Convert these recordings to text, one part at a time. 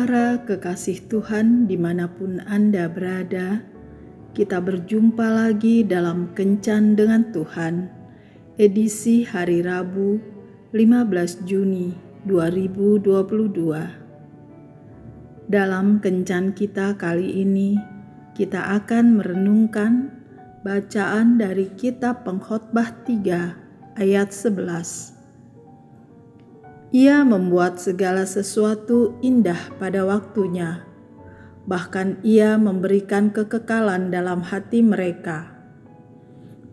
Para kekasih Tuhan di mana pun Anda berada, kita berjumpa lagi dalam Kencan dengan Tuhan, edisi hari Rabu 15 Juni 2022. Dalam Kencan kita kali ini, kita akan merenungkan bacaan dari kitab Pengkhotbah 3 ayat 11 ia membuat segala sesuatu indah pada waktunya, bahkan Ia memberikan kekekalan dalam hati mereka.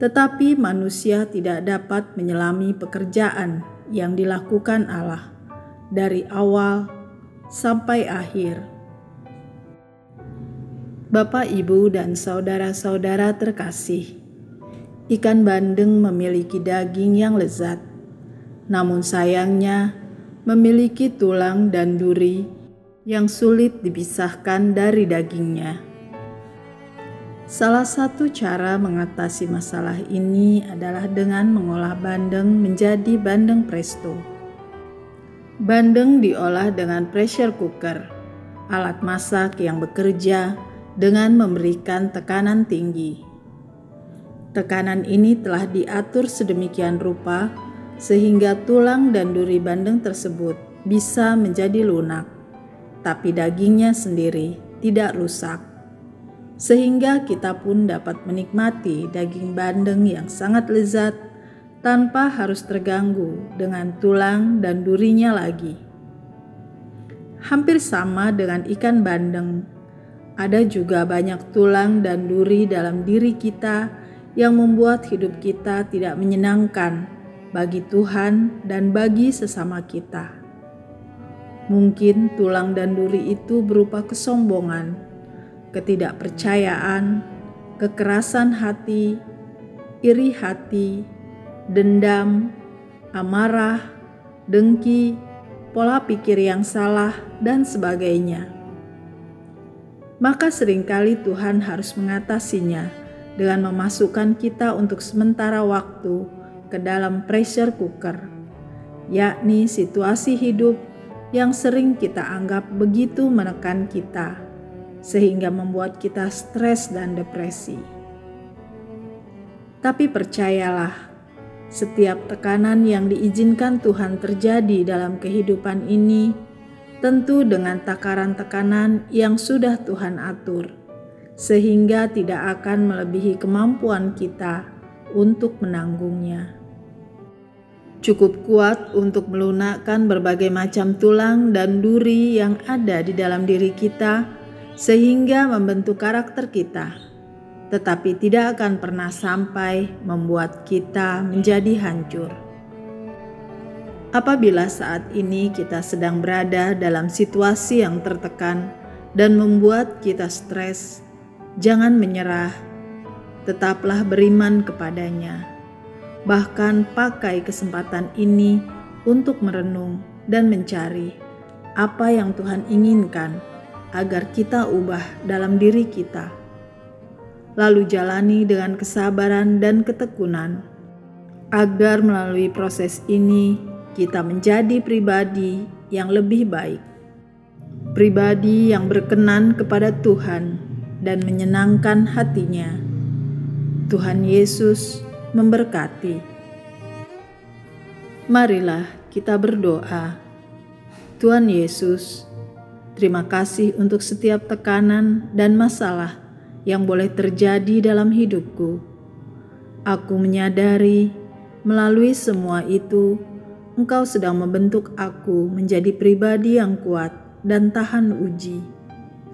Tetapi manusia tidak dapat menyelami pekerjaan yang dilakukan Allah dari awal sampai akhir. Bapak, ibu, dan saudara-saudara terkasih, ikan bandeng memiliki daging yang lezat, namun sayangnya memiliki tulang dan duri yang sulit dipisahkan dari dagingnya. Salah satu cara mengatasi masalah ini adalah dengan mengolah bandeng menjadi bandeng presto. Bandeng diolah dengan pressure cooker, alat masak yang bekerja dengan memberikan tekanan tinggi. Tekanan ini telah diatur sedemikian rupa sehingga tulang dan duri bandeng tersebut bisa menjadi lunak, tapi dagingnya sendiri tidak rusak. Sehingga kita pun dapat menikmati daging bandeng yang sangat lezat tanpa harus terganggu dengan tulang dan durinya lagi. Hampir sama dengan ikan bandeng, ada juga banyak tulang dan duri dalam diri kita yang membuat hidup kita tidak menyenangkan bagi Tuhan dan bagi sesama kita. Mungkin tulang dan duri itu berupa kesombongan, ketidakpercayaan, kekerasan hati, iri hati, dendam, amarah, dengki, pola pikir yang salah, dan sebagainya. Maka sering kali Tuhan harus mengatasinya dengan memasukkan kita untuk sementara waktu ke dalam pressure cooker, yakni situasi hidup yang sering kita anggap begitu menekan kita, sehingga membuat kita stres dan depresi. Tapi percayalah, setiap tekanan yang diizinkan Tuhan terjadi dalam kehidupan ini tentu dengan takaran tekanan yang sudah Tuhan atur, sehingga tidak akan melebihi kemampuan kita untuk menanggungnya cukup kuat untuk melunakkan berbagai macam tulang dan duri yang ada di dalam diri kita, sehingga membentuk karakter kita, tetapi tidak akan pernah sampai membuat kita menjadi hancur. Apabila saat ini kita sedang berada dalam situasi yang tertekan dan membuat kita stres, jangan menyerah, tetaplah beriman kepadanya bahkan pakai kesempatan ini untuk merenung dan mencari apa yang Tuhan inginkan agar kita ubah dalam diri kita. Lalu jalani dengan kesabaran dan ketekunan agar melalui proses ini kita menjadi pribadi yang lebih baik. Pribadi yang berkenan kepada Tuhan dan menyenangkan hatinya. Tuhan Yesus memberkati. Marilah kita berdoa. Tuhan Yesus, terima kasih untuk setiap tekanan dan masalah yang boleh terjadi dalam hidupku. Aku menyadari melalui semua itu, Engkau sedang membentuk aku menjadi pribadi yang kuat dan tahan uji,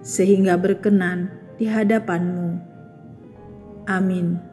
sehingga berkenan di hadapan-Mu. Amin.